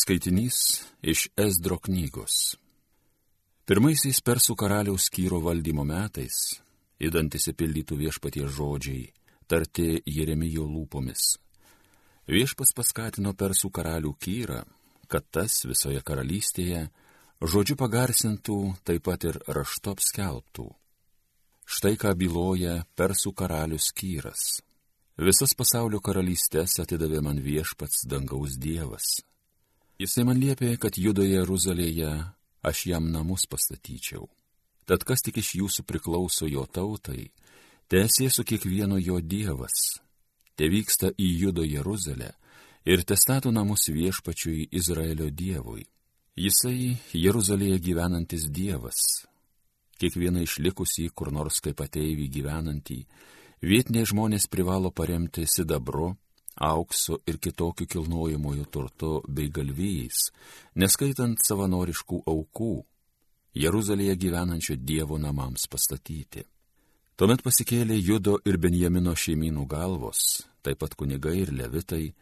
Skaitinys iš Esdro knygos. Pirmaisiais persų karaliaus kyro valdymo metais, įdant įsipildytų viešpaties žodžiai, tarti Jeremijo lūpomis. Viešpas paskatino persų karalių kyrą, kad tas visoje karalystėje žodžiu pagarsintų, taip pat ir rašto apskelbtų. Štai ką byloja persų karalius kyras. Visas pasaulio karalystės atidavė man viešpats dangaus dievas Jisai man liepė, kad judoje Jeruzalėje aš jam namus pastatyčiau. Tad kas tik iš jūsų priklauso jo tautai, tesė su kiekvienu jo dievas, te vyksta į judo Jeruzalę ir te stato namus viešpačiui Izraelio dievui. Jisai Jeruzalėje gyvenantis dievas, kiekvieną išlikusį kur nors kaip ateivį gyvenantį, vietiniai žmonės privalo paremti sidabro, auksu ir kitokiu kilnojimuoju turtu bei galvijais, neskaitant savanoriškų aukų, Jeruzalėje gyvenančio Dievo namams pastatyti. Tuomet pasikėlė Judo ir Benjamino šeimynų galvos, taip pat kunigai ir levitai,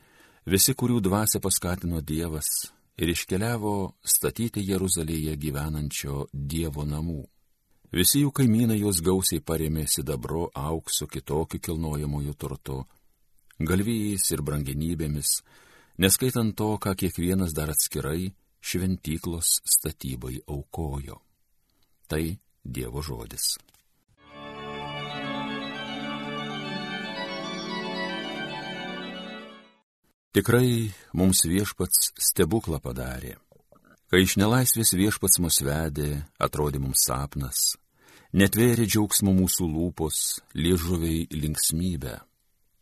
visi, kurių dvasia paskatino Dievas, ir iškeliavo statyti Jeruzalėje gyvenančio Dievo namų. Visi jų kaimynai juos gausiai paremė sidabro, auksu, kitokiu kilnojamųjų turtu galvijais ir brangenybėmis, neskaitant to, ką kiekvienas dar atskirai šventyklos statybai aukojo. Tai Dievo žodis. Tikrai mums viešpats stebuklą padarė. Kai iš nelaisvės viešpats mus vedė, atrodė mums sapnas, netvėrė džiaugsmo mūsų lūpos, liežuviai linksmybę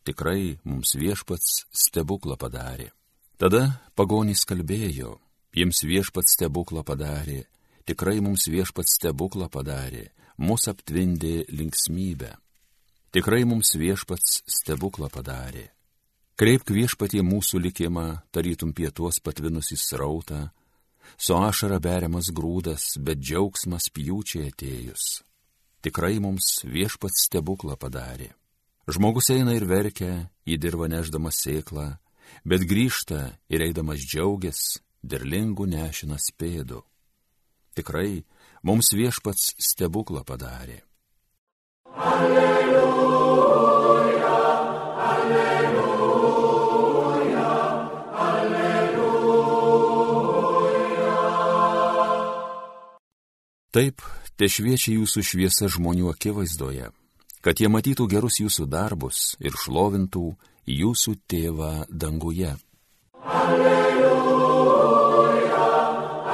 tikrai mums viešpats stebuklą padarė. Tada pagonys kalbėjo, jiems viešpats stebuklą padarė, tikrai mums viešpats stebuklą padarė, mus aptvindė linksmybę. Tikrai mums viešpats stebuklą padarė. Kreipk viešpatie mūsų likimą, tarytum pietuos patvinusi srautą, su ašara beriamas grūdas, bet džiaugsmas pjūčiai atėjus. Tikrai mums viešpats stebuklą padarė. Žmogus eina ir verkia, į dirbą neždamas sėklą, bet grįžta ir eidamas džiaugias, derlingų nešinas pėdu. Tikrai mums viešpats stebuklą padarė. Alleluja, alleluja, alleluja. Taip, te šviečia jūsų šviesa žmonių akivaizdoje kad jie matytų gerus jūsų darbus ir šlovintų jūsų tėvą danguje. Alleluja,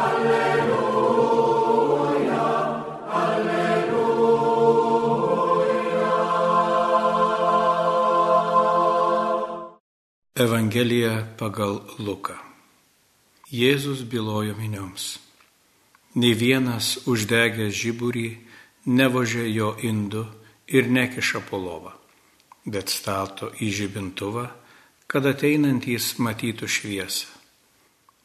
alleluja, alleluja. Evangelija pagal Luką. Jėzus bylojo minioms. Ne vienas uždegęs žiburį nevožė jo indu ir nekiša po lovą, bet stato į žibintuvą, kad ateinantys matytų šviesą.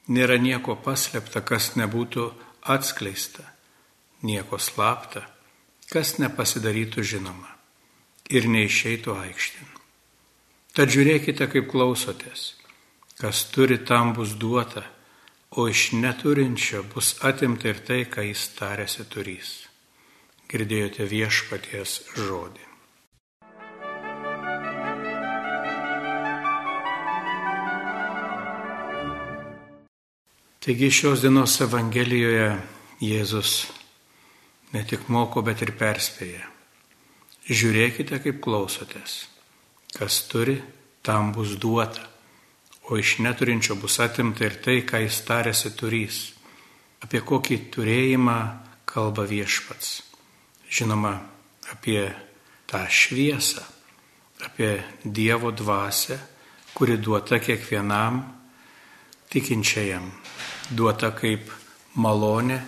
Nėra nieko paslėpta, kas nebūtų atskleista, nieko slapta, kas nepasidarytų žinoma ir neišeitų aikštin. Tad žiūrėkite, kaip klausotės, kas turi tam bus duota, o iš neturinčio bus atimta ir tai, ką jis tarėsi turys girdėjote viešpaties žodį. Taigi šios dienos Evangelijoje Jėzus ne tik moko, bet ir perspėja. Žiūrėkite, kaip klausotės. Kas turi, tam bus duota, o iš neturinčio bus atimta ir tai, ką jis tarėsi turys. Apie kokį turėjimą kalba viešpats žinoma, apie tą šviesą, apie Dievo dvasę, kuri duota kiekvienam tikinčiajam, duota kaip malonė,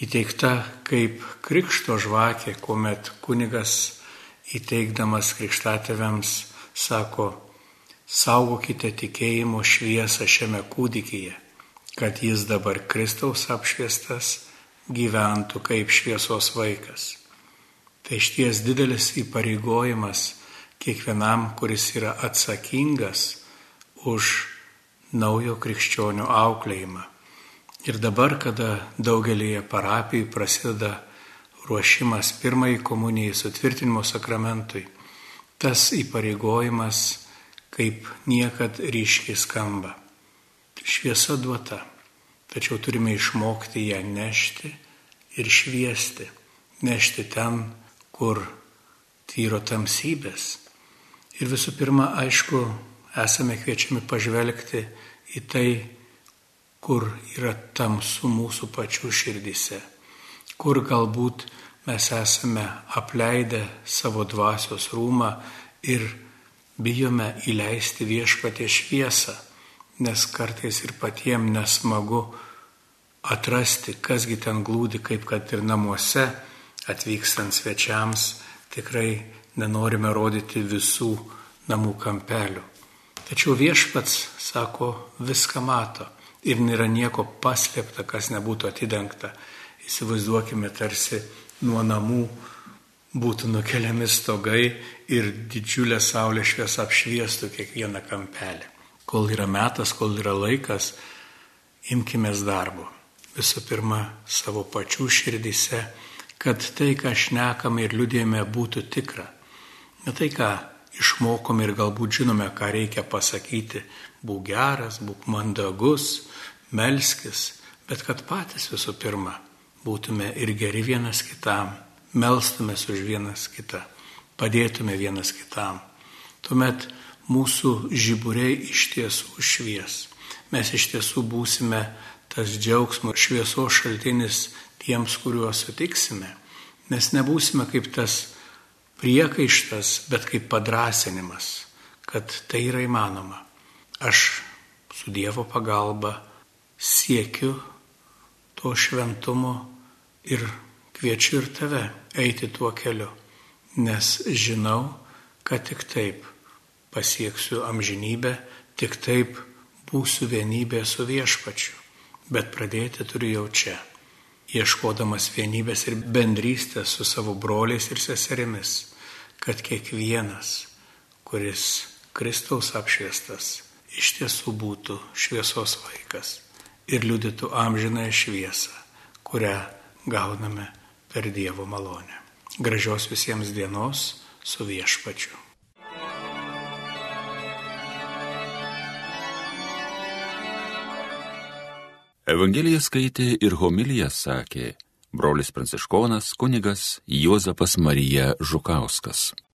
įteikta kaip krikšto žvakė, kuomet kunigas įteikdamas krikštatėviams sako, saugokite tikėjimo šviesą šiame kūdikyje, kad jis dabar Kristaus apšviestas gyventų kaip šviesos vaikas. Tai išties didelis įpareigojimas kiekvienam, kuris yra atsakingas už naujo krikščionių auklėjimą. Ir dabar, kada daugelėje parapijų prasideda ruošimas pirmai komunijai sutvirtinimo sakramentui, tas įpareigojimas kaip niekad ryškiai skamba. Šviesa duota, tačiau turime išmokti ją nešti ir šviesti, nešti ten, kur tyro tamsybės. Ir visų pirma, aišku, esame kviečiami pažvelgti į tai, kur yra tamsu mūsų pačių širdise, kur galbūt mes esame apleidę savo dvasios rūmą ir bijome įleisti viešpatė šviesą, nes kartais ir patiem nesmagu atrasti, kasgi ten glūdi, kaip kad ir namuose atvykstant svečiams, tikrai nenorime rodyti visų namų kampelių. Tačiau viešpats, sako, viską mato ir nėra nieko paslėpta, kas nebūtų atidengta. Įsivaizduokime tarsi nuo namų būtų nukeliami stogai ir didžiulė saulė šviesa apšviestų kiekvieną kampelį. Kol yra metas, kol yra laikas, imkime darbo. Visų pirma, savo pačių širdise, kad tai, ką šnekame ir liūdėjame, būtų tikra. Ne tai, ką išmokome ir galbūt žinome, ką reikia pasakyti, būk geras, būk mandagus, melskis, bet kad patys visų pirma būtume ir geri vienas kitam, melstumės už vienas kitą, padėtume vienas kitam. Tuomet mūsų žiburiai iš tiesų švies. Mes iš tiesų būsime tas džiaugsmo šviesos šaltinis tiems, kuriuos sutiksime. Mes nebūsime kaip tas priekaištas, bet kaip padrasinimas, kad tai yra įmanoma. Aš su Dievo pagalba siekiu to šventumo ir kviečiu ir tave eiti tuo keliu, nes žinau, kad tik taip pasieksiu amžinybę, tik taip būsiu vienybė su viešpačiu, bet pradėti turiu jau čia, ieškodamas vienybės ir bendrystės su savo broliais ir seserimis, kad kiekvienas, kuris Kristaus apšviestas, iš tiesų būtų šviesos vaikas ir liudytų amžinąją šviesą, kurią gauname per Dievo malonę. Gražios visiems dienos su viešpačiu. Evangeliją skaitė ir homiliją sakė brolis pranciškonas kunigas Juozapas Marija Žukauskas.